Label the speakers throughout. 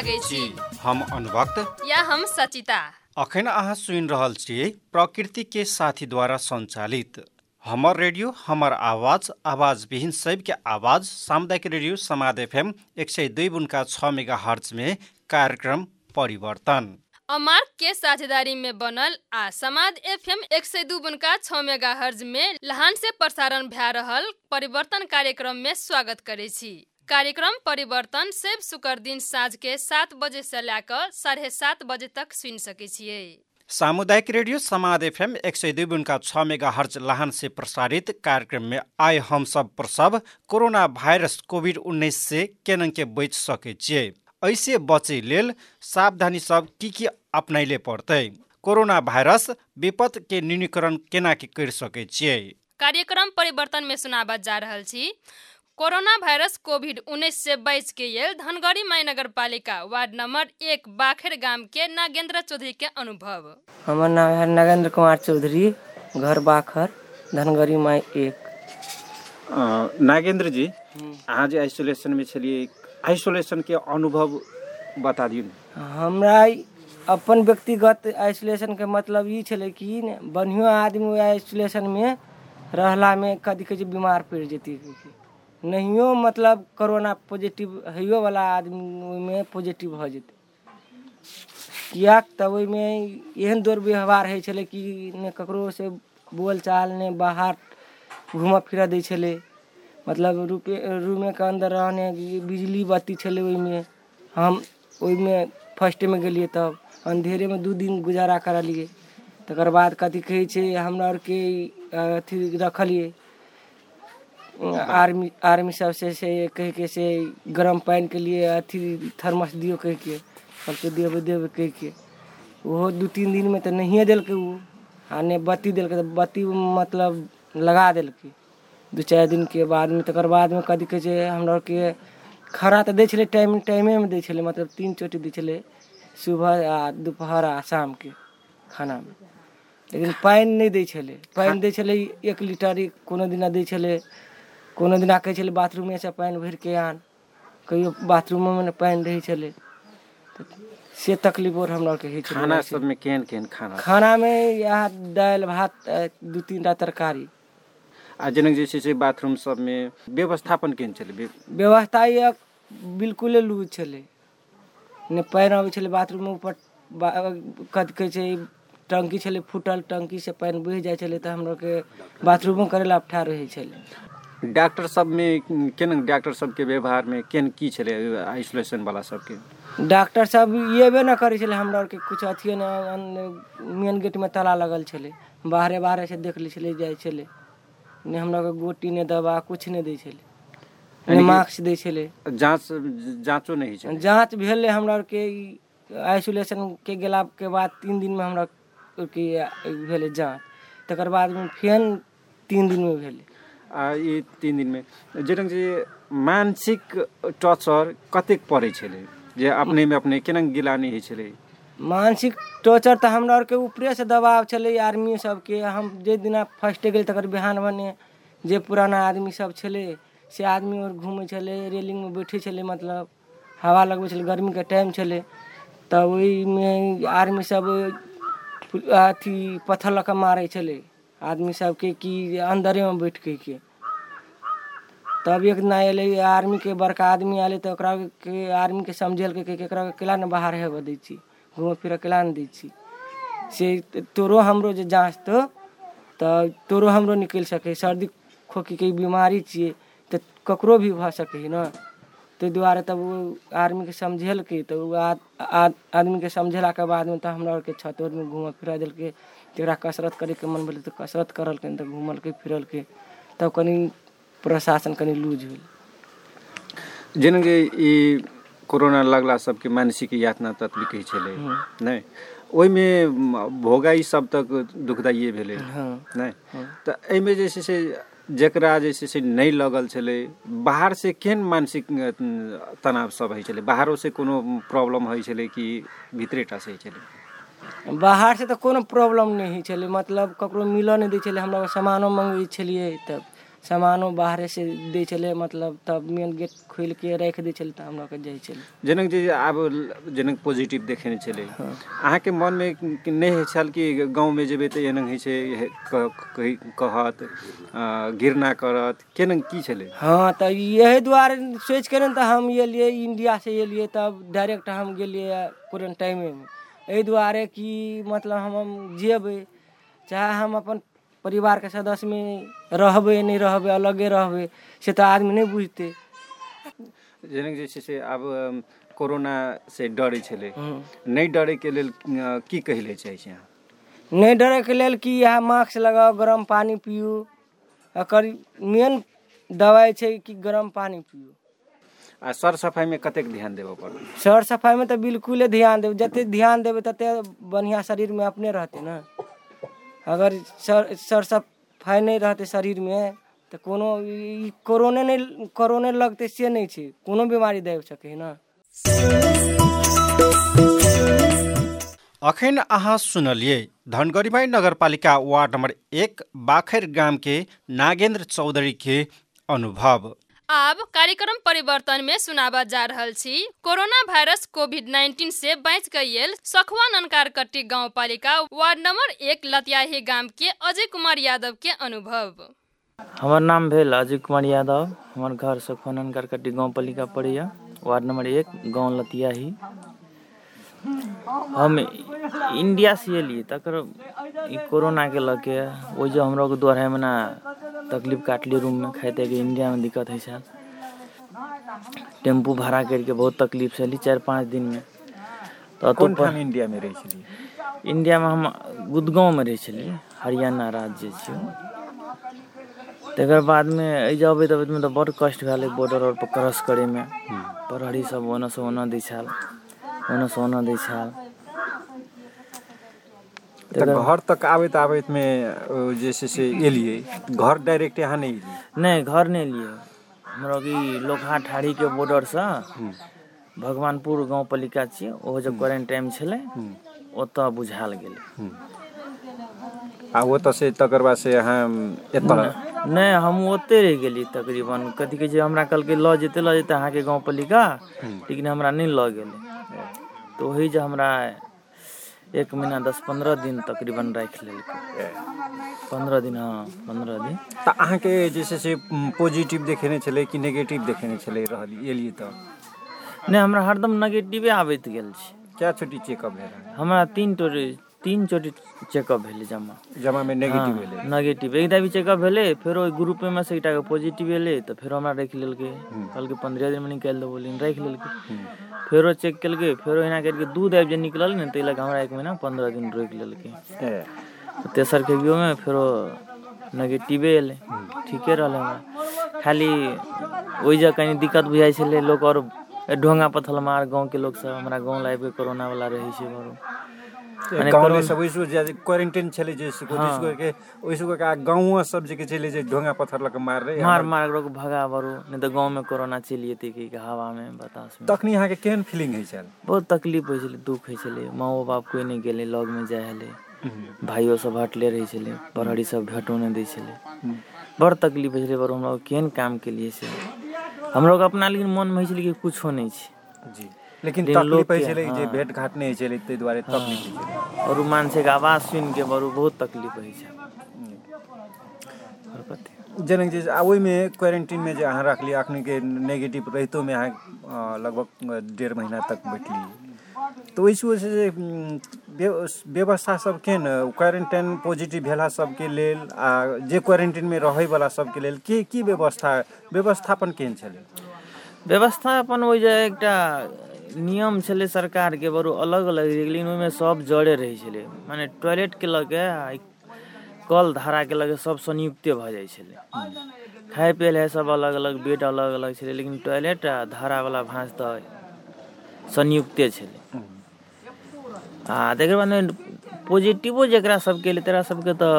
Speaker 1: लागै छी।
Speaker 2: हम अनुभक्त
Speaker 1: या हम सचिता।
Speaker 2: अखन अहाँ सुनि रहल छियै प्रकृति के साथी द्वारा संचालित हमर रेडियो हमर आवाज आवाज विहीन सबके आवाज सामुदायिक रेडियो समाद एफएम एक सय दुई बुनका छ मेगा हर्च में कार्यक्रम परिवर्तन।
Speaker 1: अमार्क के साझेदारी में बनल आ समाद एफएम एक सय दू बुनका छ मेगा हर्ज में लहान से प्रसारण भए रहल परिवर्तन कार्यक्रम में स्वागत करे छी। कार्यक्रम परिवर्तन सेब शुक्र दिन साँझ के सात बजे से लेकर साढ़े सात बजे तक सुन सके छियै।
Speaker 2: सामुदायिक रेडियो समाद एफएम एक सय दुई बुनका छ मेगा हर्च लाहन से प्रसारित कार्यक्रम में आइ हम सब प्रसव कोरोना भाइरस कोविड उन्नैस से केना के बचि सके छियै। ऐसे बचे लेल सावधानी सब की की अपनैले पड़तै? कोरोना भाइरस विपद के न्यूनीकरण केना के कर सके छियै?
Speaker 1: कार्यक्रम परिवर्तन में सुनाबा जा रहल छी। कोरोना भाइरस कोविड उन्नैस से बच के लेल धनगढ़ी माई नगर पालिका वार्ड नंबर एक बाखेर गाम के नागेंद्र चौधरी के अनुभव।
Speaker 3: हमर नाम है नगेंद्र कुमार चौधरी घर बाखर धनगरी माई एक।
Speaker 2: नागेंद्र जी अहाँ जे आइसोलेशन में छलिए आइसोलेशन के अनुभव बता दियौ
Speaker 3: हमरा अपन व्यक्तिगत आइसोलेशन के मतलब ई छलै कि बढ़िया आदमी आइसोलेशन में रहला में कहै छै बीमार पड़ि जेतै नहियो मतलब कोरोना पॉजिटिव हइयो वाला आदमी ओहिमे पॉजिटिव भऽ जेतै। कियाक तऽ ओहिमे एहन दुर्व्यवहार होइ छलै कि ने ककरो से बोल चाल, ने बाहर घूमऽ फिरऽ दै छलै। मतलब रुपे, रूमे के अंदर रहने बिजली बत्ती छलै ओहिमे। हम ओहिमे फर्स्टमे गेलिए तब अंधेरेमे दू दिन गुजारा करलिए तकर बाद कथी कहै हमरा अथी रखलिए आर्मी आर्मी सबसे से कह के से गरम पानि के लिए अथी थर्मस दियो कह के सबके देवे देवे कह के। ओहो दू तीन दिन में तो नहिए देलकै उ। आ ने बत्ती देलकै तऽ बत्ती मतलब लगा देलकै। दू चार दिन के बाद में तकर बाद में कथी कहै छै हमरा आरके खाना तो दै छलै टाइम टाइमेमे दै छलै मतलब तीन चोटी दै छलै सुबह आ दुपहर आ शामके खानामे। लेकिन पानि नहि दै छलै। पानि दै छलै एक लीटर कोनो दिना दै छलै कोनो दिना कहै छलै बाथरूमे से पानि भरिके आन। कहियो बाथरूमोमे पानि रहै छलै। से तकलीफ़ और हमरा आरके होइ छलै।
Speaker 2: खाना सब में केहन केहन खाना
Speaker 3: खानामे इएह दालि भात दू तीन टा तरकारी।
Speaker 2: आ जनक जे छै से बाथरूम सब में व्यवस्थापन केहन छलै?
Speaker 3: व्यवस्था ये बिल्कुले लूज छलै। ने पानि अबै छलै बाथरूममे ऊपर कथी कहै छै टंकी छलै फूटल टंकी से पानि बहि जाइ छलै तऽ हमरा के बाथरूमो करे ला अपठा रहै छलै।
Speaker 2: डॉक्टर सब में केना डॉक्टर सब के व्यवहार में केहन की छलै आइसोलेशन वाला सबके?
Speaker 3: डॉक्टर सब येबे न करै छलै हमरा आरके कुछ अथिए ने मेन गेट में ताला लगल छलै। बाहरे बाहरे से देख लै छलै जाइ छलै। ने हमरा के गोटी ने दवा कुछ नहि दै छलै। ने
Speaker 2: कि-
Speaker 3: मास्क दै छलै।
Speaker 2: जाँच जांचो नहीं छलै?
Speaker 3: जाँच भेलै हमरा ई आइसोलेशन के गेला के बाद तीन दिन में हमरा के भेलै जाँच। तकर बाद में फेन तीन दिन में भेलै।
Speaker 2: ई तीन दिन में। जनक जी, मानसिक टॉर्चर कतेक पड़े छलै? जे अपने में अपने केना गिलानी होइ छलै?
Speaker 3: मानसिक टॉर्चर तऽ हमरा आरके ऊपरे से दबाव छलै, आर्मी सबके। हम जे दिना फ़र्स्ट गेल तकर बिहान भने जे पुराना आदमी सब छलै, से आदमी और घूमै छलै रेलिंग में बैठे छलै मतलब हवा लगबै छलै गर्मी के टाइम छलै। तऽ ओहिमे आर्मी सब अथी पत्थर लऽ मारै छलै। आदमी सबके कि अंदरेमे बैठ के। के तब एक दिना एलै, आर्मी के बड़का आदमी आले तो के आर्मी के समझेलकै कि एकरा के केला ने बाहर हेबऽ दै छी घूमऽ फिरऽ केला ने दै छी। से तोरो हमरो जे जाँचतो तऽ तोरो हमरो निकलि सकै, सर्दी खोखी के बीमारी छियै तो ककरो भी भ सकै ने। ताहि दुआरे तब ओ आर्मीके समझेलकै तऽ ओ आद- आद- आदमीके समझेलाके बादमे तऽ हमरा आरके छत ओरमे घूमऽ फिरऽ देलकै। जकरा कसरत करैके मन भेलै तऽ कसरत करलकै तऽ घूमलकै फिरलकै। तब कनि प्रशासन कनि लूज भेल।
Speaker 2: जनक ई कोरोना लगला सबके मानसिक यातना तत्व कहै छलै नहि ओहिमे भोगाई सब तक दुखदाइए भेलै
Speaker 3: हँ।
Speaker 2: नहि तऽ एहिमे जे छै से जेकरा जे छै से नहि लगल छलै बाहर से केहन मानसिक तनाव सब होइ छलै? बाहरो से कोनो प्रॉब्लम होइ छलै कि भीतरे टा से होइ छलै?
Speaker 3: बाहर से तो कोनो प्रॉब्लम नहीं होइ मतलब ककरो मिलऽ नहि दै छलै हमरा सामानो मँगबै छलियै तऽ सामानो बाहरे से दै छलै मतलब तब मेन गेट खोलि के राखि दै छलै तऽ हमरा के जाइ छलै।
Speaker 2: जनक जी आब जनक पॉजिटिव देखेने छलै। अहाँके मनमे कि नहि होइ छल कि गाँवमे जेबै तऽ एना होइ छै कही कहत गिरना करत केना की छलै?
Speaker 3: हाँ तऽ यही दुआरे सोचि के ने तऽ हम एलियै इंडिया से एलियै तब डायरेक्ट हम गेलियै क्वारंटाइनमे एहि दुआरे कि मतलब हम हम जेबै चाहे हम अपन परिवारके सदस्यमे रहबै नहि रहबै अलगे रहबै से तऽ आदमी नहि बुझतै।
Speaker 2: जनक जे छै से आब कोरोना से डरै छलै।
Speaker 3: हूँ।
Speaker 2: नहि डरैके लेल की कहले चाहै छी अहाँ?
Speaker 3: नहि डरैके लेल कि इएह मास्क लगाउ गरम पानि पियू। एकर मेन दवाइ छै कि गरम पानि पियू।
Speaker 2: आ सर सफाइमे कतेक ध्यान देबऽ पड़त?
Speaker 3: सर सफाइमे तऽ बिल्कुले ध्यान देबै। जतेक ध्यान देबै ततेक बढ़िआँ शरीरमे अपने रहतै ने। अगर सर सर सफाइ नहि रहतै शरीरमे तऽ कोनो ई कोरोने नहि कोरोने लगतै से नहि छै। कोनो बीमारी दबि सकै है ने।
Speaker 2: अखन अहाँ सुनलिए धनगढ़ीमाई नगरपालिका वार्ड नंबर एक बाखैर गाम के नागेंद्र चौधरी के अनुभव।
Speaker 1: आब कार्यक्रम परिवर्तन में सुनाबा जा रहल कोरोना वायरस कोविड 19 से बच गईल सखुआ ननकार कट्टी गाँव पालिका वार्ड नंबर एक लतियाही गाम के अजय कुमार यादव के अनुभव।
Speaker 4: हमर नाम भेल अजय कुमार यादव। हमर घर सखोनन करकट्टी गाँव पालिका पड़ैया, वार्ड नंबर एक गाँव लतियाही। हम इंडिया से एलिए तकर ई कोरोना के के, ओहि जो हमरा दू अढ़ाई महीना तकलीफ काटलिए रूम में खाइते के इंडिया में दिक्कत है छल टेम्पू भाड़ा करके बहुत तकलीफ से एली चारि पाँच दिन में। तऽ
Speaker 2: कोन
Speaker 4: ओतऽ
Speaker 2: ठाम इंडियामे रहै छलिए
Speaker 4: इंडियामे हम गुदगाँवमे रहै छलियै हरियाणा राज्य छै ओ। तकर बादमे एहि जे अबैत अबैतमे तऽ बड्ड कष्ट भेल बॉर्डर आओर पर क्रॉस करैमे प्रहरी सब ओन्ने से ओन्ने दै छल ओन्ने से ओन्ने दै छल।
Speaker 2: तऽ घर तक आबैत आबैतमे अ, जे छै से एलिए घर डायरेक्ट अहाँ नहि एलिए
Speaker 4: नहि घर नहि लिए हमरा कि लोकहा ठाढ़ीके बॉर्डरसँ भगवानपुर गाँव पालिका छियै ओहो जे क्वारंटाइन छलै ओतऽ बुझायल गेलै।
Speaker 2: आ ओतऽसँ तकर बाद से अहाँ एतऽ
Speaker 4: नहि हम ओते रहि गेली तकरीबन। कथी कहै छै हमरा कहलकै लऽ जेतै लऽ जेतै अहाँके गाँव पालिका। लेकिन हमरा नहि लऽ गेलै। तऽ ओही जे हमरा एक महीना दस पंद्रह दिन तकरीबन राखि लेलकै। पंद्रह दिन हाँ पंद्रह दिन।
Speaker 2: तऽ अहाँके जे छै से पॉजिटिव देखेने छलै कि नेगेटिव देखेने छलै रहल एलिए तऽ?
Speaker 4: नहि हमरा हरदम नेगेटिवे आबैत गेल छै।
Speaker 2: क्या छोटी चेकअप भेल
Speaker 4: हमरा तीन टोरी तीन चोटी चेकअप भेलै जमा
Speaker 2: जमामे नेगेटिव भेलै।
Speaker 4: नेगेटिव एकदा भी चेकअप भेलै फेरो ओहि ग्रुपमे से एकटा के पॉजिटिव एलै तऽ फेरो हमरा राखि लेलकै। कहलकै पंद्रह दिनमे निकालि देबो लेकिन राखि लेलकै। फेरो चेक केलकै फेरो एना करके दूध आबि जे निकलल ने ताहि लए कऽ हमरा एक महीना पंद्रह दिन रोकि लेलकै।
Speaker 2: ए,
Speaker 4: तऽ तेसर खेबियोमे फेरो नेगेटिवे एलै। ठीके रहलै हमरा। खाली ओहि जे कनी दिक्कत बुझाइ छलै लोक आओर ढोंगा पथल मार गाँवके लोक सब हमरा गाँव लाइफ कोरोना वाला रहै छै बड़ो मने
Speaker 2: गाँवमे
Speaker 4: कोरोना-
Speaker 2: सब ओइसो जे क्वारंटाइन छलै जे के ओइसो के आ सब जे के छलै जे ढोंगा पत्थर लऽ के मार रहे
Speaker 4: मार मार लोग भगा बड़ो नहीं तो गाँव में कोरोना चलि जेतै कि हवा में बतास में
Speaker 2: तखनी अहाँके केहन फीलिंग होइ छल
Speaker 4: बहुत तकलीफ़ होइ छलै दुख होइ छलै माँ बाप कोइ नहि गेलै लगमे जाइ हलै भाइयो सब हटले रहै छलै बरहरी सब भेटो नहि दै छलै बड़ तकलीफ़ होइ छलै बड़ हमरा केहन काम केलिए से हमरा लोग अपना लेकिन मोनमे होइ छलै कि कुछो नहि छै
Speaker 2: जी लेकिन
Speaker 4: लेकिन
Speaker 2: तकलीफ़ होइ
Speaker 4: लोकके-
Speaker 2: छलै जे
Speaker 4: हाँ।
Speaker 2: भेट घाट नहि होइ छलै ताहि दुआरे तकलीफ़ होइ छलै
Speaker 4: और उ मानसिक आवाज़ सुनि के बड़ो बहुत तकलीफ़ होइ छै
Speaker 2: जनक जी आ ओहिमे क्वारंटीनमे जे अहाँ रखलियै अखनीके नेगेटिव रहितोमे अहाँ लगभग डेढ़ महीना तक बैठलियै तऽ ओहिसँ ओहिसँ जे उम, व्य- व्यवस्था सब केहन क्वारंटाइन पॉजिटिव भेला सबके लेल आ जे क्वारंटीनमे रहैवला सबके लेल की की व्यवस्था व्यवस्थापन केहन छलै?
Speaker 4: व्यवस्था अपन ओहि जे एकटा नियम छलै सरकारके बड़ो अलग अलग रहै लेकिन ओहिमे सब जड़े रहै माने टॉयलेटके लऽ के ई कल लऽ के सब संयुक्ते भऽ जाइ छलै। खाय सब अलग अलग बेड अलग अलग छलै, लेकिन टॉयलेट आ धारावला भाँज तऽ संयुक्ते छलै। आ तकर बादमे पॉजिटिवो जकरा सबके एलै सबके तऽ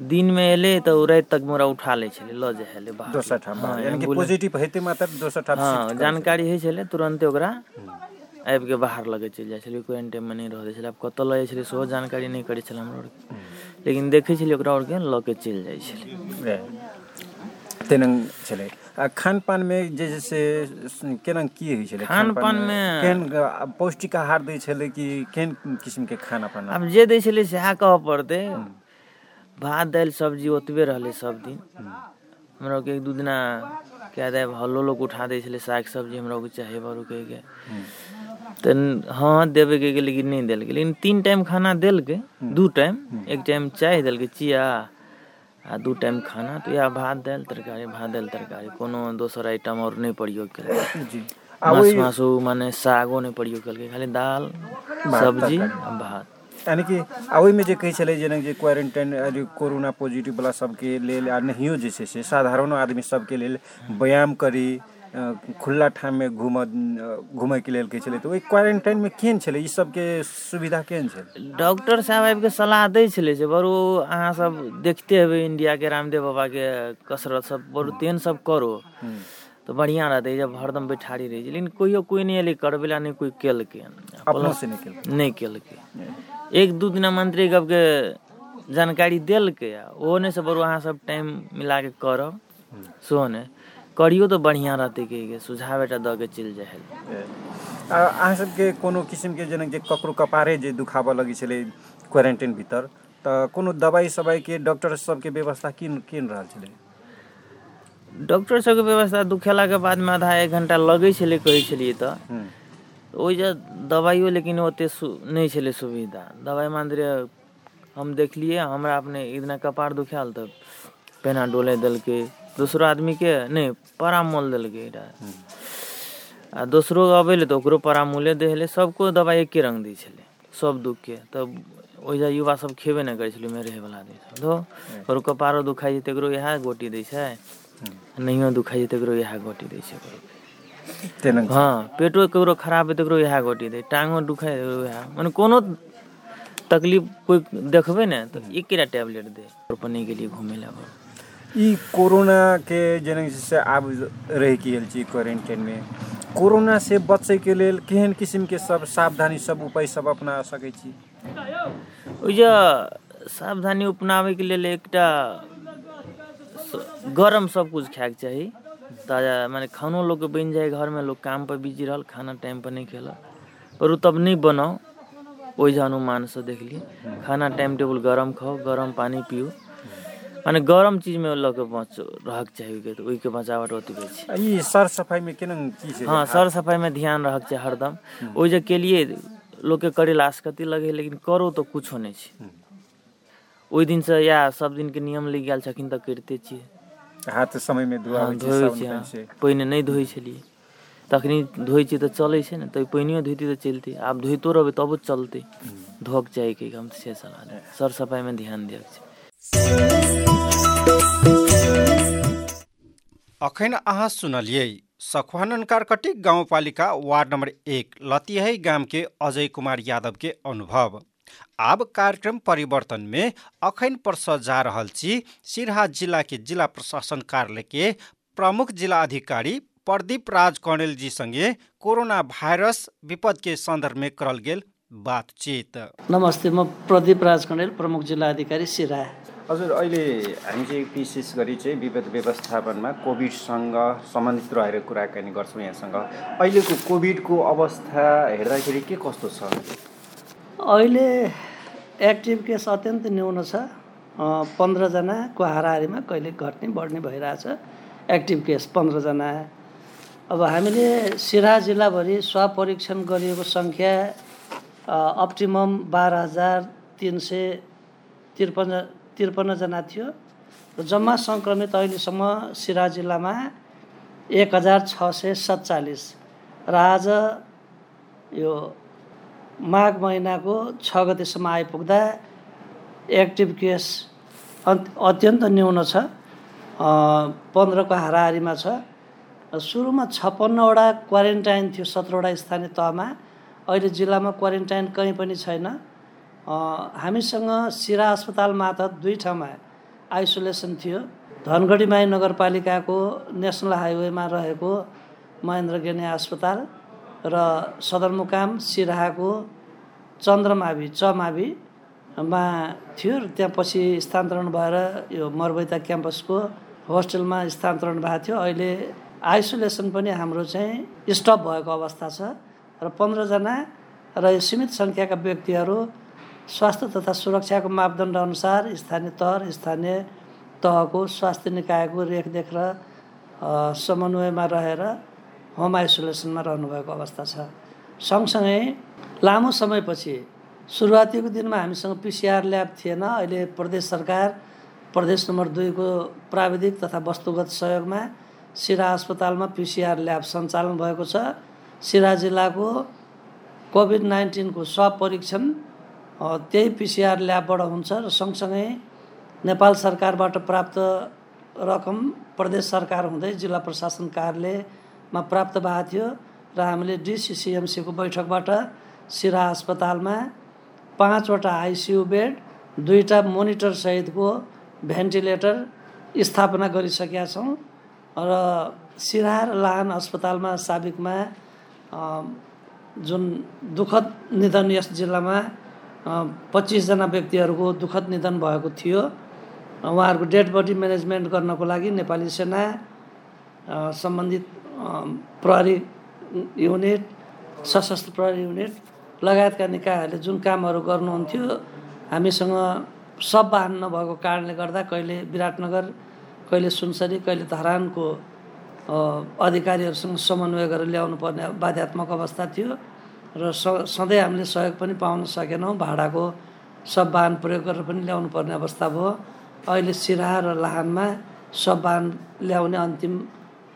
Speaker 4: दिनमे में तऽ ओ रात तक मोरा उठा ले छलै लऽ जाइ छलै बाहर।
Speaker 2: दोसर ठाम
Speaker 4: हाँ,
Speaker 2: यानी कि पॉजिटिव हेतै मात्र दोसर ठाम
Speaker 4: हाँ जानकारी होइ छलै तुरन्ते ओकरा आबि के बाहर लगे चलि जाइ छलै क्वारंटाइनमे नहि रहै छलै। आब कतऽ लऽ जाइ छलै सेहो जानकारी नहि करै छलै हमरा लेकिन देखै छलियै ओकरा आरके लऽ के चलि जाइ छलै।
Speaker 2: छलै। तेनंग छलै। आ खानपान में जे छै से केना की होइ छलै
Speaker 4: खानपान
Speaker 2: में
Speaker 4: में-
Speaker 2: केहन पौष्टिक आहार दै छलै कि केहन किसिम के खाना पाना
Speaker 4: आब जे दै छलै सएह कहऽ पड़तै। भात दालि सब्ज़ी ओतबे रहलै सब दिन। हमरा के एक दू दिना कए दे हल्लो लोग उठा दै छलै साग सब्ज़ी हमरा के चाहे बरू के। के हाँ देवे के के लेकिन नहीं देलकै लेकिन तीन टाइम खाना देलकै दू टाइम। एक टाइम चाय देलकै चिया आ दू टाइम खाना। तो या भात दालि तरकारी भात दालि तरकारी। कोनो दोसर आइटम और नहीं प्रयोग
Speaker 2: जी। आ
Speaker 4: मासु मासु माने सागो नहीं प्रयोग केलकै खाली दाल सब्ज़ी आ भात।
Speaker 2: यानी कि आ ओहिमे जे कहै छलै जेना जे क्वारेंटाइन अरे कोरोना पॉजिटिव वाला सबके लेल आ नहियो जे छै से साधारणो आदमी सबके लेल व्यायाम करी खुला ठाममे घूमऽ घूमयके लेल कहै छलै तऽ ओहि क्वारेंटाइनमे केहन छलै? ई सबके सुविधा केहन छलै?
Speaker 4: डॉक्टर साहब आबि के सलाह दै छलै से बरू अहाँ सब देखते हेबै इंडिया के रामदेव बाबा के कसरत सब। बरू तेहन सब करो। तो बढ़िया रहते जब हरदम बैठारी रही छै लेकिन कोइयो कोई नहीं एलै करबै नहीं कोई केलकै।
Speaker 2: अपनो से निकल
Speaker 4: नहीं केलकै। एक दू दिना मंत्री गब के जानकारी देलकै आ ओहो ने से बरू अहाँ सब टाइम मिला के करब। सेहो ने करियो तो बढ़िया रहतै के सुझाव एकटा दऽ के चलि जाइ
Speaker 2: आ अहाँ सबके कोनो किसिमके जेना जे ककरो कपारे जे दुखाबऽ लगै छलै क्वारेंटाइन भीतर तऽ कोनो दवाई सवाईके डॉक्टर सबके व्यवस्था केहन केहन रहल छलै?
Speaker 4: डॉक्टर सबके व्यवस्था दुखेला के बाद में आधा एक घंटा लगै छलै कहै छलियै तऽ।
Speaker 2: हम्म,
Speaker 4: ओहि दवाइयो लेकिन ओते सु- नहीं छलै सुविधा। दवाई मान रहे हम देखलिए हमरा अपने एक दिना कपार दुखायल तऽ पेना डोले देलकै। दोसरो आदमी के नहीं परामोल देलकै रहै आ दोसरो अबै ले तऽ ओकरो परामोले दै छलै। सबको दवाई एके रंग दै छलै सब दुख के तब ओइजा युवा सब खेबे नहि करै छलै ओहिमे रहै वाला आदमी सब। धो ककरो कपारो दुखाइ छै तकरो इएह गोटी दै छै। नहियो दुखाइ छै तकरो इएह गोटी दै छै। हाँ पेटो ककरो खराब है तकरो इएह गोटी दे टांगो इएह मने कोनो तकलीफ कोई देखबै ने तऽ एकेटा टैबलेट दे पर नहीं गेलिए घूमे ला बड़।
Speaker 2: ई कोरोना के जेना जे छै से आब रहि गेल छी क्वारेंटाइन में कोरोना से बचै के लेल केहन किसिम के सब सावधानी सब उपाय सब अपना सकै छी
Speaker 4: ओइ जे सावधानी अपनाबैके लेल एकटा गरम सब कुछ खायके चाही ताजा माने खानो लोग के बनि जाए घर में लोग काम पर बिजी रहल खाना टाइम पर नहीं खेलक। पर तब नहीं बनाओ ओहि अनुमान से देख लिए खाना टाइम टेबल गरम खाओ गरम पानी पियो। माने गरम चीज में लऽ के बच रहक चाही ओइके तऽ ओइके बचावट ओतबे छै
Speaker 2: आ ई सर सफाई में केना की छै?
Speaker 4: हाँ सर सफाई में ध्यान रहक छै हरदम। ओहि जे केलिए लोग के करे लास्कती लगे लेकिन करो तो कुछो नहीं छै। ओहि दिन से या सब दिन के नियम लग गेल छथिन तऽ करिते छियै।
Speaker 2: हाथ समय में
Speaker 4: हाँ,
Speaker 2: धुआबै छी
Speaker 4: धोइ
Speaker 2: साबुन
Speaker 4: छियै
Speaker 2: पानि
Speaker 4: हाँ।
Speaker 2: से
Speaker 4: पहिने नहीं धोइ छलिए तखनी धोइ छियै तऽ चलै छै ने तऽ पहिनियो धोइती तऽ चलते। आब धोइतो रहबै तबो चलते। धोक चाही कि हम से सलाह। सर सफाई में ध्यान दियक छै
Speaker 2: अखन अहाँ सुनलियै सखुवानन कारकटी गाउँपालिका वार्ड नम्बर एक लतिहै गाम के अजय कुमार यादव के अनुभव। आब कार्यक्रम परिवर्तन में अखन परस जा रहल छी सिरहा जिला के जिला प्रशासन कार्यालय के प्रमुख जिला अधिकारी प्रदीप राज कौणेल जी संगे कोरोना भाइरस विपद के सन्दर्भ में करल गेल बातचीत।
Speaker 5: नमस्ते म प्रदीप राज कण्डेल प्रमुख जिल्ला अधिकारी सिरा
Speaker 2: हजुर अहिले हामी चाहिँ विशेष गरी चाहिँ विपद व्यवस्थापनमा कोभिडसँग सम्बन्धित रहेर कुराकानी गर्छौँ यहाँसँग। अहिलेको कोभिडको अवस्था हेर्दाखेरि के कस्तो छ?
Speaker 5: अहिले एक्टिभ केस अत्यन्त न्यून छ। पन्ध्रजनाको हाराहारीमा कहिले घट्ने बढ्ने भइरहेछ। एक्टिभ केस पन्ध्रजना। अब हामीले सिरा जिल्लाभरि स्वाब परीक्षण गरिएको सङ्ख्या अप्टिमम बाह्र हजार तिन सय त्रिपन्न त्रिपन्नजना थियो। र जम्मा सङ्क्रमित अहिलेसम्म सिरा जिल्लामा एक हजार छ सय सत्तालिस। र आज यो माघ महिनाको छ गतेसम्म आइपुग्दा एक्टिभ केस अत्यन्त न्यून छ पन्ध्रको हाराहारीमा छ। सुरुमा छप्पन्नवटा क्वारेन्टाइन थियो सत्रवटा स्थानीय तहमा। अहिले जिल्लामा क्वारेन्टाइन कहीँ पनि छैन। हामीसँग सिरा अस्पताल मार्फत दुई ठाउँमा आइसोलेसन थियो। धनगढी नगरपालिकाको नेसनल हाइवेमा रहेको महेन्द्र गेने अस्पताल। र सदरमुकाम सिराहाको चन्द्रमावि चमाविमा थियो र त्यहाँ पछि स्थानान्तरण भएर यो मरबैता क्याम्पसको होस्टेलमा स्थानान्तरण भएको थियो। अहिले आइसोलेसन पनि हाम्रो चाहिँ स्टप भएको अवस्था छ र पन्ध्रजना र यो सीमित सङ्ख्याका व्यक्तिहरू स्वास्थ्य तथा सुरक्षाको मापदण्ड अनुसार स्थानीय तह स्थानीय तहको स्वास्थ्य निकायको रेखदेख र समन्वयमा रहेर होम आइसोलेसनमा रहनुभएको अवस्था छ। सँगसँगै लामो समयपछि सुरुवातीको दिनमा हामीसँग पिसिआर ल्याब थिएन। अहिले प्रदेश सरकार प्रदेश नम्बर दुईको प्राविधिक तथा वस्तुगत सहयोगमा सिरा अस्पतालमा पिसिआर ल्याब सञ्चालन भएको छ। सिरा जिल्लाको कोभिड नाइन्टिनको स्वाब परीक्षण त्यही पिसिआर ल्याबबाट हुन्छ र सँगसँगै नेपाल सरकारबाट प्राप्त रकम प्रदेश सरकार हुँदै जिल्ला प्रशासन कार्यालयमा प्राप्त भएको थियो र हामीले डिसिसिएमसीको बैठकबाट सिरा अस्पतालमा पाँचवटा आइसियु बेड दुईवटा मोनिटर सहितको भेन्टिलेटर स्थापना गरिसकेका छौँ र सिरा र लाहान अस्पतालमा साबिकमा जुन दुःखद निधन यस जिल्लामा पच्चिसजना व्यक्तिहरूको दुःखद निधन भएको थियो उहाँहरूको डेड बडी म्यानेजमेन्ट गर्नको लागि नेपाली सेना सम्बन्धित प्रहरी युनिट सशस्त्र प्रहरी युनिट लगायतका निकायहरूले जुन कामहरू गर्नुहुन्थ्यो हामीसँग सब वाहन नभएको कारणले गर्दा कहिले विराटनगर कहिले सुनसरी कहिले धरानको अधिकारीहरूसँग समन्वय गरेर ल्याउनु पर्ने बाध्यात्मक अवस्था थियो र स सधैँ हामीले सहयोग पनि पाउन सकेनौँ भाडाको सब वाहन प्रयोग गरेर पनि ल्याउनु पर्ने अवस्था भयो। अहिले सिराहा र लाहानमा सब वाहन ल्याउने अन्तिम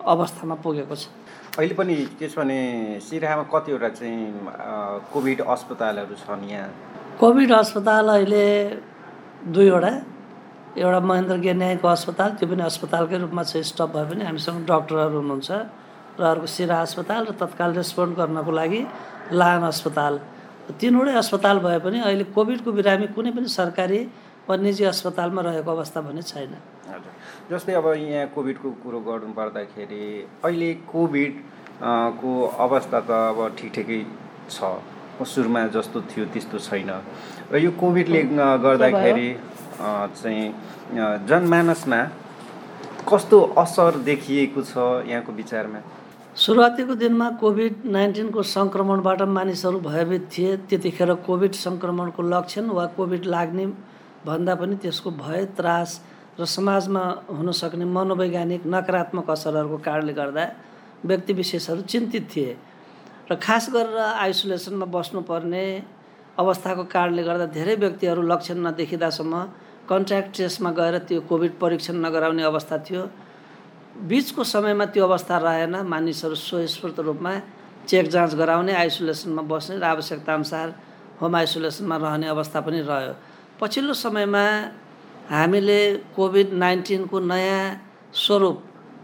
Speaker 5: अवस्थामा पुगेको छ।
Speaker 2: अहिले पनि त्यसो भने सिराहामा कतिवटा चाहिँ कोभिड अस्पतालहरू छन् यहाँ?
Speaker 5: कोभिड अस्पताल अहिले दुईवटा। एउटा महेन्द्र गेन्यायको अस्पताल त्यो पनि अस्पतालकै रूपमा छ स्टप भए पनि हामीसँग डक्टरहरू हुनुहुन्छ र अर्को सिरा अस्पताल र तत्काल रेस्पोन्ड गर्नको लागि लाहान अस्पताल। तिनवटै अस्पताल भए पनि अहिले कोभिडको बिरामी कुनै पनि सरकारी वा निजी अस्पतालमा रहेको अवस्था भने छैन।
Speaker 2: हजुर। जस्तै अब यहाँ कोभिडको कुरो गर्नु पर्दाखेरि अहिले कोभिड को अवस्था त अब ठिक ठिकै छ। सुरुमा जस्तो थियो त्यस्तो छैन। र यो कोभिडले गर्दाखेरि चाहिँ जनमानसमा कस्तो असर देखिएको छ यहाँको विचारमा?
Speaker 5: सुरुवातीको दिनमा कोभिड नाइन्टिनको सङ्क्रमणबाट मानिसहरू भयभीत थिए। त्यतिखेर कोभिड सङ्क्रमणको लक्षण वा कोभिड लाग्ने भन्दा पनि त्यसको भय त्रास र समाजमा हुन सक्ने मनोवैज्ञानिक नकारात्मक असरहरूको कारणले गर्दा व्यक्ति विशेषहरू चिन्तित थिए। र खास गरेर आइसोलेसनमा बस्नुपर्ने अवस्थाको कारणले गर्दा धेरै व्यक्तिहरू लक्षण नदेखिँदासम्म कन्ट्याक्ट ट्रेसमा गएर त्यो कोभिड परीक्षण नगराउने अवस्था थियो। बिचको समयमा त्यो अवस्था रहेन। मानिसहरू स्वस्फूर्त रूपमा चेक जाँच गराउने आइसोलेसनमा बस्ने र आवश्यकताअनुसार होम आइसोलेसनमा रहने अवस्था पनि रह्यो। पछिल्लो समयमा हामीले कोभिड नाइन्टिनको नयाँ स्वरूप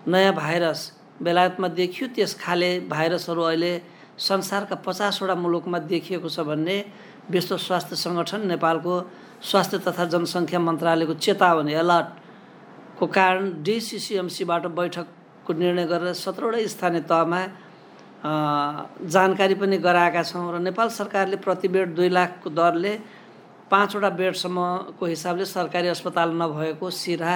Speaker 5: नयाँ भाइरस बेलायतमा देखियो त्यस खाले भाइरसहरू अहिले संसारका पचासवटा मुलुकमा देखिएको छ भन्ने विश्व स्वास्थ्य सङ्गठन नेपालको स्वास्थ्य तथा जनसङ्ख्या मन्त्रालयको चेतावनी अलर्ट को कारण डिसिसिएमसीबाट बैठकको निर्णय गरेर सत्रवटै स्थानीय तहमा जानकारी पनि गराएका छौँ र नेपाल सरकारले प्रति बेड दुई लाखको दरले पाँचवटा बेडसम्मको हिसाबले सरकारी अस्पताल नभएको सिरा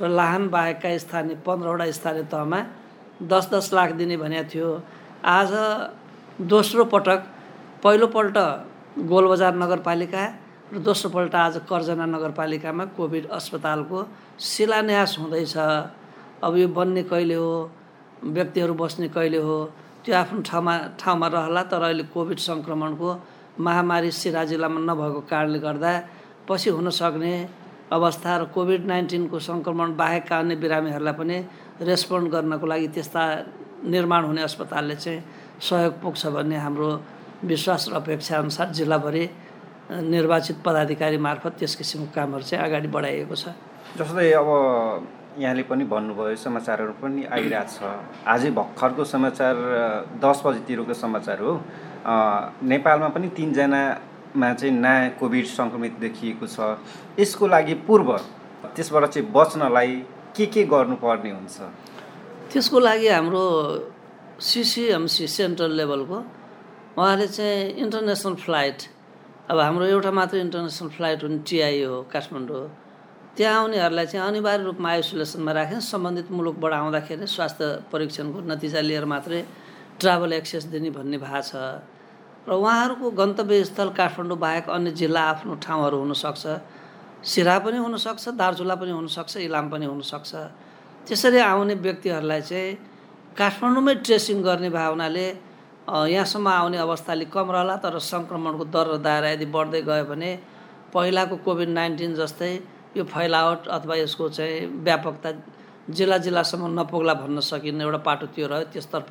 Speaker 5: र लाहान बाहेकका स्थानीय पन्ध्रवटा स्थानीय तहमा दस दस लाख दिने भनेको थियो। आज दोस्रो पटक पहिलोपल्ट गोलबजार नगरपालिका र दोस्रोपल्ट आज कर्जना नगरपालिकामा कोभिड अस्पतालको शिलान्यास हुँदैछ। अब यो बन्ने कहिले हो? व्यक्तिहरू बस्ने कहिले हो? त्यो आफ्नो ठाउँमा ठाउँमा रहला तर अहिले कोभिड सङ्क्रमणको महामारी सिरा जिल्लामा नभएको कारणले गर्दा पछि हुन सक्ने अवस्था र कोभिड नाइन्टिनको सङ्क्रमण बाहेकका अन्य बिरामीहरूलाई पनि रेस्पोन्ड गर्नको लागि त्यस्ता निर्माण हुने अस्पतालले चाहिँ सहयोग पुग्छ भन्ने हाम्रो विश्वास र अपेक्षा अनुसार जिल्लाभरि निर्वाचित पदाधिकारी मार्फत त्यस किसिमको कामहरू चाहिँ अगाडि बढाइएको छ।
Speaker 2: जस्तै अब यहाँले पनि भन्नुभयो समाचारहरू पनि आइरहेको छ। आजै भर्खरको समाचार दस बजीतिरको समाचार हो। नेपालमा पनि तिनजनामा चाहिँ नयाँ कोभिड सङ्क्रमित देखिएको छ। यसको लागि पूर्व त्यसबाट चाहिँ बच्नलाई के के गर्नुपर्ने हुन्छ?
Speaker 5: त्यसको लागि हाम्रो सिसिएमसी सेन्ट्रल लेभलको उहाँले चाहिँ इन्टरनेसनल फ्लाइट अब हाम्रो एउटा मात्र इन्टरनेसनल फ्लाइट हुने टिआई हो काठमाडौँ त्यहाँ आउनेहरूलाई चाहिँ अनिवार्य रूपमा आइसोलेसनमा राखेर सम्बन्धित मुलुकबाट आउँदाखेरि स्वास्थ्य परीक्षणको नतिजा लिएर मात्रै ट्राभल एक्सेस दिने भन्ने भएको छ। र उहाँहरूको गन्तव्य स्थल काठमाडौँ बाहेक अन्य जिल्ला आफ्नो ठाउँहरू हुनसक्छ सिरा पनि हुनसक्छ दार्चुला पनि हुनसक्छ इलाम पनि हुनसक्छ। त्यसरी आउने व्यक्तिहरूलाई चाहिँ काठमाडौँमै ट्रेसिङ गर्ने भावनाले यहाँसम्म आउने अवस्था अलिक कम रहला तर सङ्क्रमणको दर र दायरा यदि बढ्दै गयो भने पहिलाको कोभिड नाइन्टिन जस्तै यो फैलावट अथवा यसको चाहिँ व्यापकता जिल्ला जिल्लासम्म नपुग्ला भन्न सकिने एउटा पाटो त्यो रह्यो। त्यसतर्फ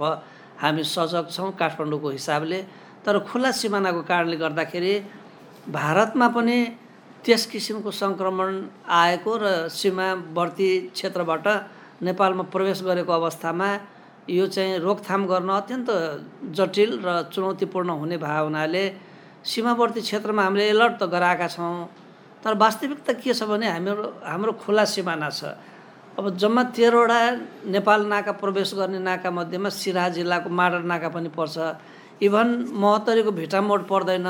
Speaker 5: हामी सजग छौँ काठमाडौँको हिसाबले। तर खुल्ला सिमानाको कारणले गर्दाखेरि भारतमा पनि त्यस किसिमको सङ्क्रमण आएको र सीमावर्ती क्षेत्रबाट नेपालमा प्रवेश गरेको अवस्थामा यो चाहिँ रोकथाम गर्न अत्यन्त जटिल र चुनौतीपूर्ण हुने भएको हुनाले सीमावर्ती क्षेत्रमा हामीले एलर्ट त गराएका छौँ। तर वास्तविकता के छ भने हाम्रो हाम्रो खुला सिमाना छ। अब जम्मा तेह्रवटा नेपाल नाका प्रवेश गर्ने नाका मध्येमा सिराहा जिल्लाको माडर नाका पनि पर्छ। इभन महोत्तरीको भिटामोड पर्दैन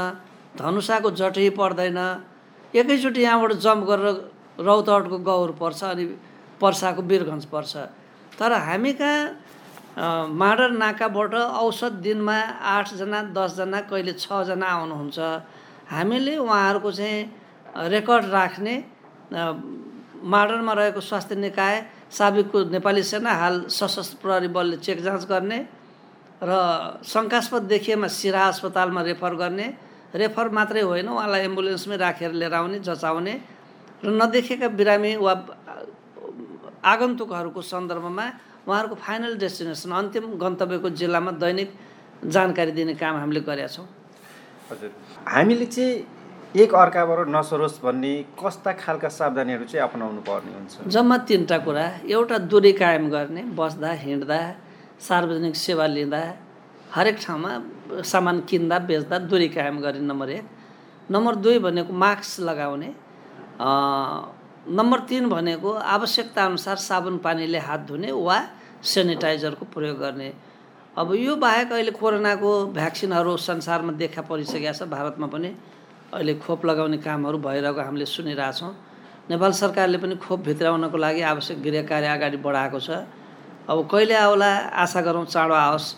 Speaker 5: धनुषाको जटही पर्दैन एकैचोटि यहाँबाट जम्प गरेर रौतहटको गौर पर्छ अनि पर्साको वीरगन्ज पर्छ। तर हामी कहाँ माडर नाकाबाट औसत दिनमा आठजना दसजना कहिले छजना आउनुहुन्छ हामीले उहाँहरूको चाहिँ रेकर्ड राख्ने माडरमा रहेको स्वास्थ्य निकाय साबिकको नेपाली सेना हाल सशस्त्र प्रहरी बलले चेक जाँच गर्ने र शङ्कास्पद देखिएमा सिरा अस्पतालमा रेफर गर्ने रेफर मात्रै होइन उहाँलाई एम्बुलेन्समै राखेर लिएर आउने जचाउने र नदेखेका बिरामी वा आगन्तुकहरूको सन्दर्भमा उहाँहरूको फाइनल डेस्टिनेसन अन्तिम गन्तव्यको जिल्लामा दैनिक जानकारी दिने काम हामीले गरेका छौँ।
Speaker 2: हजुर। हामीले चाहिँ एक अर्काबाट नसरोस् भन्ने कस्ता खालका सावधानीहरू चाहिँ अपनाउनु पर्ने हुन्छ?
Speaker 5: जम्मा तिनवटा कुरा। एउटा दूरी कायम गर्ने बस्दा हिँड्दा सार्वजनिक सेवा लिँदा हरेक ठाउँमा सामान किन्दा बेच्दा दूरी कायम गर्ने नम्बर एक। नम्बर दुई भनेको मास्क लगाउने। नम्बर तिन भनेको आवश्यकता अनुसार साबुन पानीले हात धुने वा सेनिटाइजरको प्रयोग गर्ने। अब यो बाहेक अहिले कोरोनाको भ्याक्सिनहरू संसारमा देखा परिसकेका छ। भारतमा पनि अहिले खोप लगाउने कामहरू भइरहेको हामीले सुनिरहेछौँ। नेपाल सरकारले पनि खोप भित्राउनको लागि आवश्यक गृह कार्य अगाडि बढाएको छ। अब कहिले आउला? आशा गरौँ चाँडो आओस्।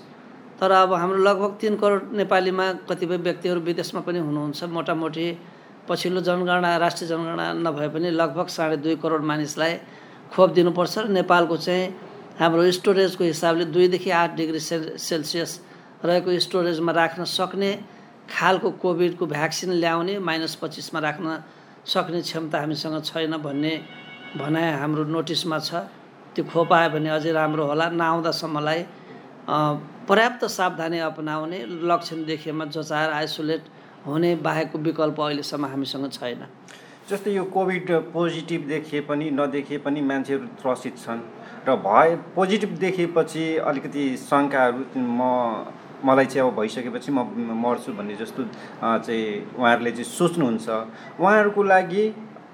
Speaker 5: तर अब हाम्रो लगभग तिन करोड नेपालीमा कतिपय व्यक्तिहरू विदेशमा पनि हुनुहुन्छ। मोटामोटी पछिल्लो जनगणना राष्ट्रिय जनगणना नभए पनि लगभग साढे दुई करोड मानिसलाई खोप दिनुपर्छ र नेपालको चाहिँ हाम्रो स्टोरेजको हिसाबले दुईदेखि आठ डिग्री सेल सेल्सियस रहेको स्टोरेजमा राख्न सक्ने खालको कोभिडको भ्याक्सिन ल्याउने माइनस पच्चिसमा राख्न सक्ने क्षमता हामीसँग छैन भन्ने भनाइ हाम्रो नोटिसमा छ। त्यो खोप आयो भने अझै राम्रो होला। नआउँदासम्मलाई पर्याप्त सावधानी अपनाउने लक्षण देखिएमा जचाएर आइसोलेट हुने बाहेकको विकल्प अहिलेसम्म हामीसँग छैन।
Speaker 2: जस्तै यो कोभिड पोजिटिभ देखिए पनि नदेखिए पनि मान्छेहरू त्रसित छन् र भए पोजिटिभ देखेपछि अलिकति शङ्काहरू म मलाई चाहिँ अब भइसकेपछि म मर्छु भन्ने जस्तो चाहिँ उहाँहरूले चाहिँ सोच्नुहुन्छ। उहाँहरूको लागि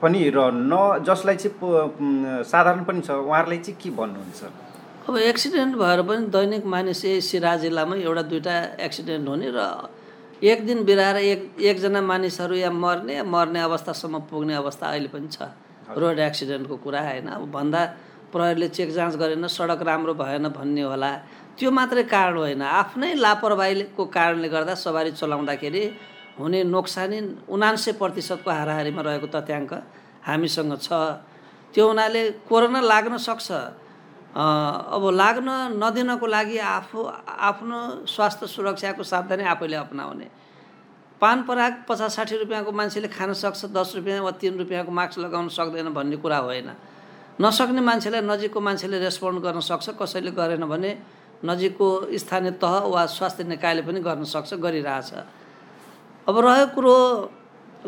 Speaker 2: पनि र न जसलाई चाहिँ साधारण पनि छ उहाँहरूलाई चाहिँ के भन्नुहुन्छ?
Speaker 5: अब एक्सिडेन्ट भएर पनि दैनिक मानिस यही सिरा जिल्लामा एउटा दुइटा एक्सिडेन्ट हुने र एक दिन बिराएर एक एकजना मानिसहरू या मर्ने या मर्ने अवस्थासम्म पुग्ने अवस्था अहिले पनि छ। रोड एक्सिडेन्टको कुरा होइन। अब भन्दा प्रहरीले चेक जाँच गरेन सडक राम्रो भएन भन्ने होला। त्यो मात्रै कारण होइन। आफ्नै लापरवाहीको कारणले गर्दा सवारी चलाउँदाखेरि हुने नोक्सानी उनान्सय प्रतिशतको हाराहारीमा रहेको तथ्याङ्क हामीसँग छ। त्यो हुनाले कोरोना लाग्न सक्छ। अब लाग्न नदिनको लागि आफू आफ्नो स्वास्थ्य सुरक्षाको सावधानी आफैले अप्नाउने। पान पराग पचास साठी रुपियाँको मान्छेले खान सक्छ दस रुपियाँ वा तिन रुपियाँको मास्क लगाउन सक्दैन भन्ने कुरा होइन। नसक्ने मान्छेलाई नजिकको मान्छेले रेस्पोन्ड गर्न सक्छ कसैले गरेन भने नजिकको स्थानीय तह वा स्वास्थ्य निकायले पनि गर्न सक्छ गरिरहेछ। अब रह्यो कुरो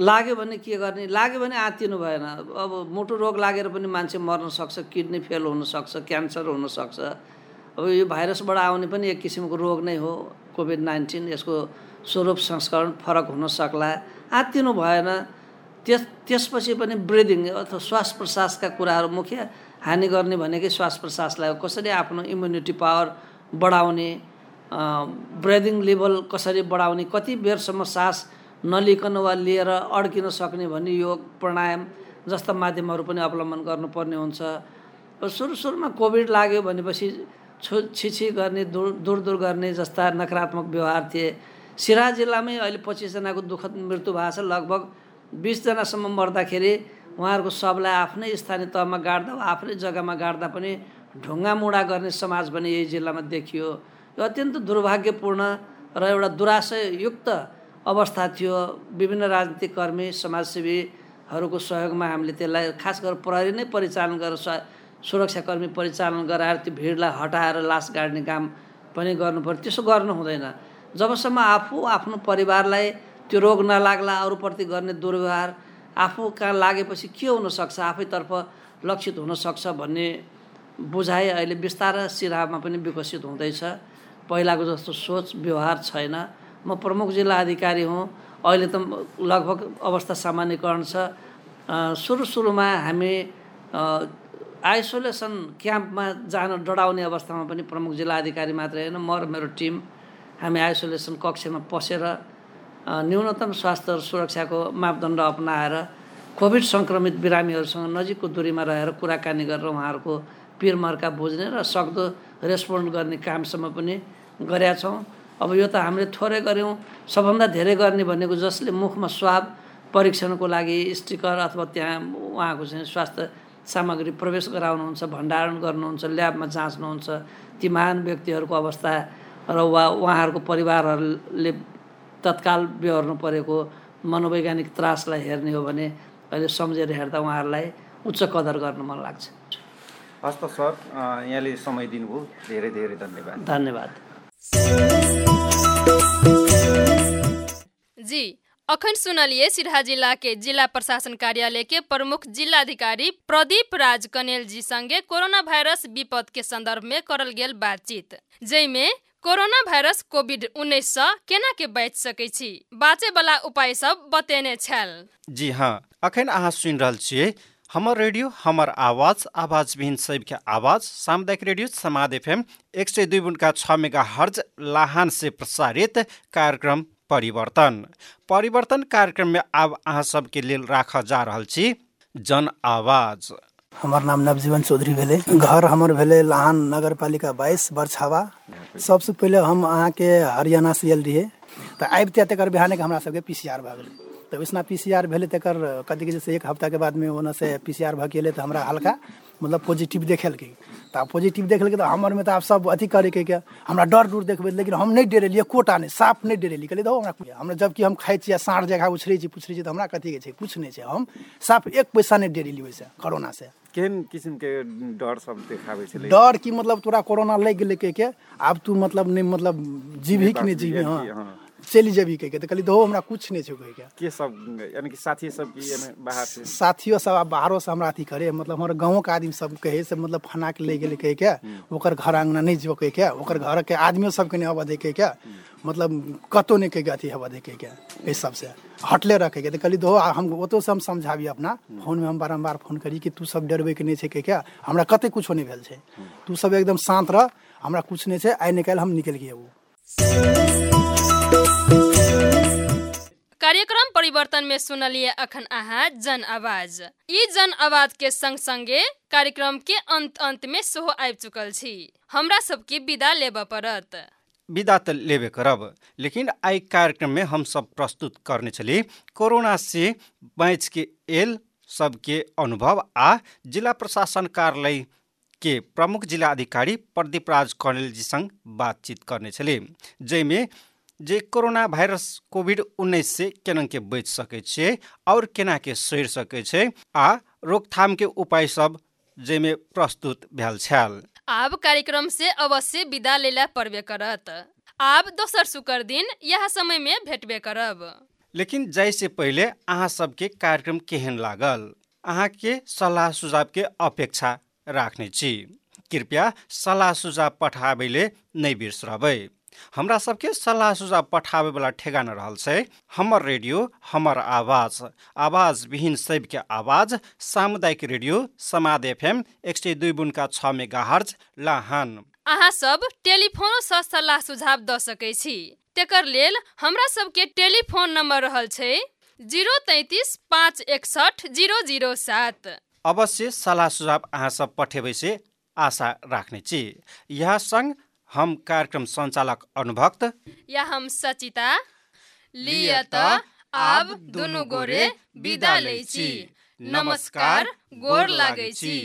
Speaker 5: लाग्यो भने के गर्ने? लाग्यो भने आत्तिनु भएन। अब मुटु रोग लागेर पनि मान्छे मर्न सक्छ किडनी फेल हुनसक्छ क्यान्सर हुनसक्छ अब यो भाइरसबाट आउने पनि एक किसिमको रोग नै हो कोभिड नाइन्टिन। यसको स्वरूप संस्करण फरक हुन सक्ला। आत्तिनु भएन। त्यस त्यसपछि पनि ब्रिदिङ अथवा श्वास प्रश्वासका कुराहरू मुख्य हानि गर्ने भनेकै श्वास प्रश्वासलाई कसरी आफ्नो इम्युनिटी पावर बढाउने ब्रेदिङ लेभल कसरी बढाउने कति बेरसम्म सास नलिकन वा लिएर अड्किन सक्ने भन्ने योग प्राणायाम जस्ता माध्यमहरू पनि अवलम्बन गर्नुपर्ने हुन्छ। सुरु सुरुमा कोभिड लाग्यो भनेपछि छु छिछि गर्ने दूर दूर दूर गर्ने जस्ता नकारात्मक व्यवहार थिए। सिरा जिल्लामै अहिले पच्चिसजनाको दुःखद मृत्यु भएको छ। लगभग बिसजनासम्म मर्दाखेरि उहाँहरूको सबलाई आफ्नै स्थानीय तहमा गाड्दा वा आफ्नै जग्गामा गाड्दा पनि ढुङ्गा मुढा गर्ने समाज पनि यही जिल्लामा देखियो। यो अत्यन्त दुर्भाग्यपूर्ण र एउटा दुराशयुक्त अवस्था थियो। विभिन्न राजनीतिक कर्मी समाजसेवीहरूको सहयोगमा हामीले त्यसलाई खास गरेर प्रहरी नै परिचालन गरेर सुरक्षाकर्मी परिचालन गराएर त्यो भिडलाई हटाएर लास गाड्ने काम पनि गर्नु पर्यो त्यसो गर्नु हुँदैन। जबसम्म आफू आफ्नो परिवारलाई त्यो रोग नलाग्ला अरूप्रति गर्ने दुर्व्यवहार आफू कहाँ लागेपछि के हुनसक्छ आफैतर्फ लक्षित हुनसक्छ भन्ने बुझाइ अहिले बिस्तारै सिराहामा पनि विकसित हुँदैछ। पहिलाको जस्तो सोच व्यवहार छैन। म प्रमुख जिल्ला अधिकारी हुँ। अहिले त लगभग अवस्था सामान्यकरण छ। सुरु सुरुमा हामी आइसोलेसन क्याम्पमा जान डराउने अवस्थामा पनि प्रमुख जिल्ला अधिकारी मात्रै होइन। म र मेरो टिम हामी आइसोलेसन कक्षमा पसेर न्यूनतम स्वास्थ्य सुरक्षाको मापदण्ड अप्नाएर कोभिड सङ्क्रमित बिरामीहरूसँग नजिकको दूरीमा रहेर कुराकानी गरेर उहाँहरूको पिरमर्का बुझ्ने र सक्दो रेस्पोन्ड गर्ने कामसम्म पनि गरेका छौँ। अब यो त हामीले थोरै गऱ्यौँ। सबभन्दा धेरै गर्ने भनेको जसले मुखमा स्वाब परीक्षणको लागि स्टिकर अथवा त्यहाँ उहाँको चाहिँ स्वास्थ्य सामग्री प्रवेश गराउनुहुन्छ भण्डारण गर्नुहुन्छ ल्याबमा जाँच्नुहुन्छ। ती महान व्यक्तिहरूको अवस्था र वा उहाँहरूको परिवारहरूले तत्काल बेहोर्नु परेको मनोवैज्ञानिक त्रासलाई हेर्ने हो भने अहिले सम्झेर हेर्दा उहाँहरूलाई उच्च कदर गर्न मन लाग्छ।
Speaker 6: हस् त सर यहाँले समय दिनुभयो। धेरै धेरै धन्यवाद।
Speaker 5: धन्यवाद।
Speaker 1: जी अखन सुनलिए सिरहा जिला के जिला प्रशासन कार्यालय के प्रमुख जिलाधिकारी प्रदीप राज कनेल जी संगे कोरोना वायरस विपद के संदर्भ में करल गेल बातचीत। जैमे कोरोना वायरस कोविड उन्नैस सँ केना के बचि सकै छी बाँचे वाला उपाय सब बतेने छल।
Speaker 6: जी हाँ अखन अहाँ सुनि रहल छियै हमर रेडियो हमर आवाज आवाज विहीन सबके आवाज सामुदायिक रेडियो समाद एफएम एक सय दुई बुनका छ मेगा हर्ज लाहान से प्रसारित कार्यक्रम परिवर्तन। परिवर्तन कार्यक्रम में आब अहाँ सबके लेल राख जा रहल छी जन आवाज।
Speaker 7: हमर नाम नवजीवन चौधरी भेलै। घर हमर भेलै लाहन नगर पालिका बाइस बरछावा। सबसँ पहिले हम अहाँके हरियाणा से आयल रहियै तऽ आबिते तकर बिहाने हमरा सबके पी सी आर भए गेलै। तऽ वैसना पी सी आर भेलै तकर कथी कहै छै एक हफ्ताके बादमे ओनऽसँ पी सी आर भऽ गेलै तऽ हमरा हल्का मतलब पॉजिटिव देखेलकै। तऽ पॉजिटिव देखलकै तऽ हमरमे तऽ आब सब अथी करैके के हमरा डर डर देखबै लेकिन हम नहि डरेलियै एकोटा नहि साफ़ नहि डरेलियै। कहलियै धो हमरा हमरा जबकि हम खाइ छियै साँढ़ जगह उछरै छी पुछरै छी तऽ हमरा कथी छै कुछ नहि छै। हम साफ़ एक पैसा नहि ओहिसँ कोरोना से।
Speaker 6: केन केहन किसिमके डर सब देखाबै छलै
Speaker 7: डर की मतलब तोरा कोरोना लागि गेलै के के आब तू मतलब नहि मतलब जीबही कि नहि जीबही हाँ। चलि जेबही कहि के तऽ कहली दहो हमरा कुछ नहि छै कहि के।
Speaker 6: के सब यानी कि साथी सब की यानी बाहर से?
Speaker 7: साथियो सब आब बाहरो से हमरा अथी करे मतलब हमर गाँव के आदमी सब कहे से मतलब फना के ले गेलै कहिके ओकर घर अंगना नहि जो कहिके ओकर घर के आदमियो सबके नहि अबऽ दे कहि के मतलब कतौ नहि कहिके अथी हबऽ दे कहि के एहि सबसे। हटले रखे के तऽ कहली दहो हम ओतो से हम समझाबी अपना फ़ोन में हम बारम्बार फ़ोन करी कि तू सब डरबै के नहि छै कहि के हमरा कते कुछो नहि भेल छै। तू सब एकदम शांत रह हमरा कुछ नहि छै आइ निकालि हम निकलि गेबू
Speaker 1: परिवर्तन में सुनलिए अखन अहाँ जन आवाज। ई जन आवाज के संग संगे कार्यक्रम के अंत अंत में सेहो आबि चुकल छी। हमरा सबके विदा लेबऽ पड़त।
Speaker 6: विदा तऽ लेबे करब लेकिन आइ कार्यक्रम में हम सब प्रस्तुत करने छली कोरोना से बच के एल सबके अनुभव आ जिला प्रशासन कार्यालय के प्रमुख जिला अधिकारी प्रदीप राज कौनेल जी संग बातचीत करने छली। जाहिमे जे कोरोना भाइरस कोभिड उन्नैस से केना के बचि सकै छियै और केना के सड़ि सकै छै आ रोकथाम के उपाय सब जाहिमे प्रस्तुत भेल छल।
Speaker 1: आब कार्यक्रम से अवश्य विदा लेला पड़बे करत। आब दोसर शुक्र दिन यह समय में भेटबे करब।
Speaker 6: लेकिन जाय से पहिले अहाँ सबके कार्यक्रम केहन लागल? अहाँके सल्लाह सुझाव के अपेक्षा राख्ने छी। कृपया सल्लाह सुझाव पठाबैले नहि बिर्सबै हमरा सबके सल्लाह सुझाव पठाबे वाला ठेगाना रहल छै हमर रेडियो हमर आवाज। आवाज विहीन सबके आवाज सामुदायिक रेडियो समाद एफएम एक सय दुई बुनका छ मेगा हर्ज लाहान।
Speaker 1: अहाँ सब टेलीफोनो सँ सलाह सुझाव दऽ सकै छी। तेकर लेल हमरा सबके टेलीफोन नंबर रहल छै जिरो तैतिस पाँच एकसठ जिरो जिरो सात।
Speaker 6: अवश्य सलाह सुझाव अहाँ सब पठेबै से आशा राख्ने छी। यह संग हम कार्यक्रम संचालक अनुभक्त।
Speaker 1: या हम सचिता। लिय त आब दुनु गोरे बिदा लै छी नमस्कार गोर लागै छी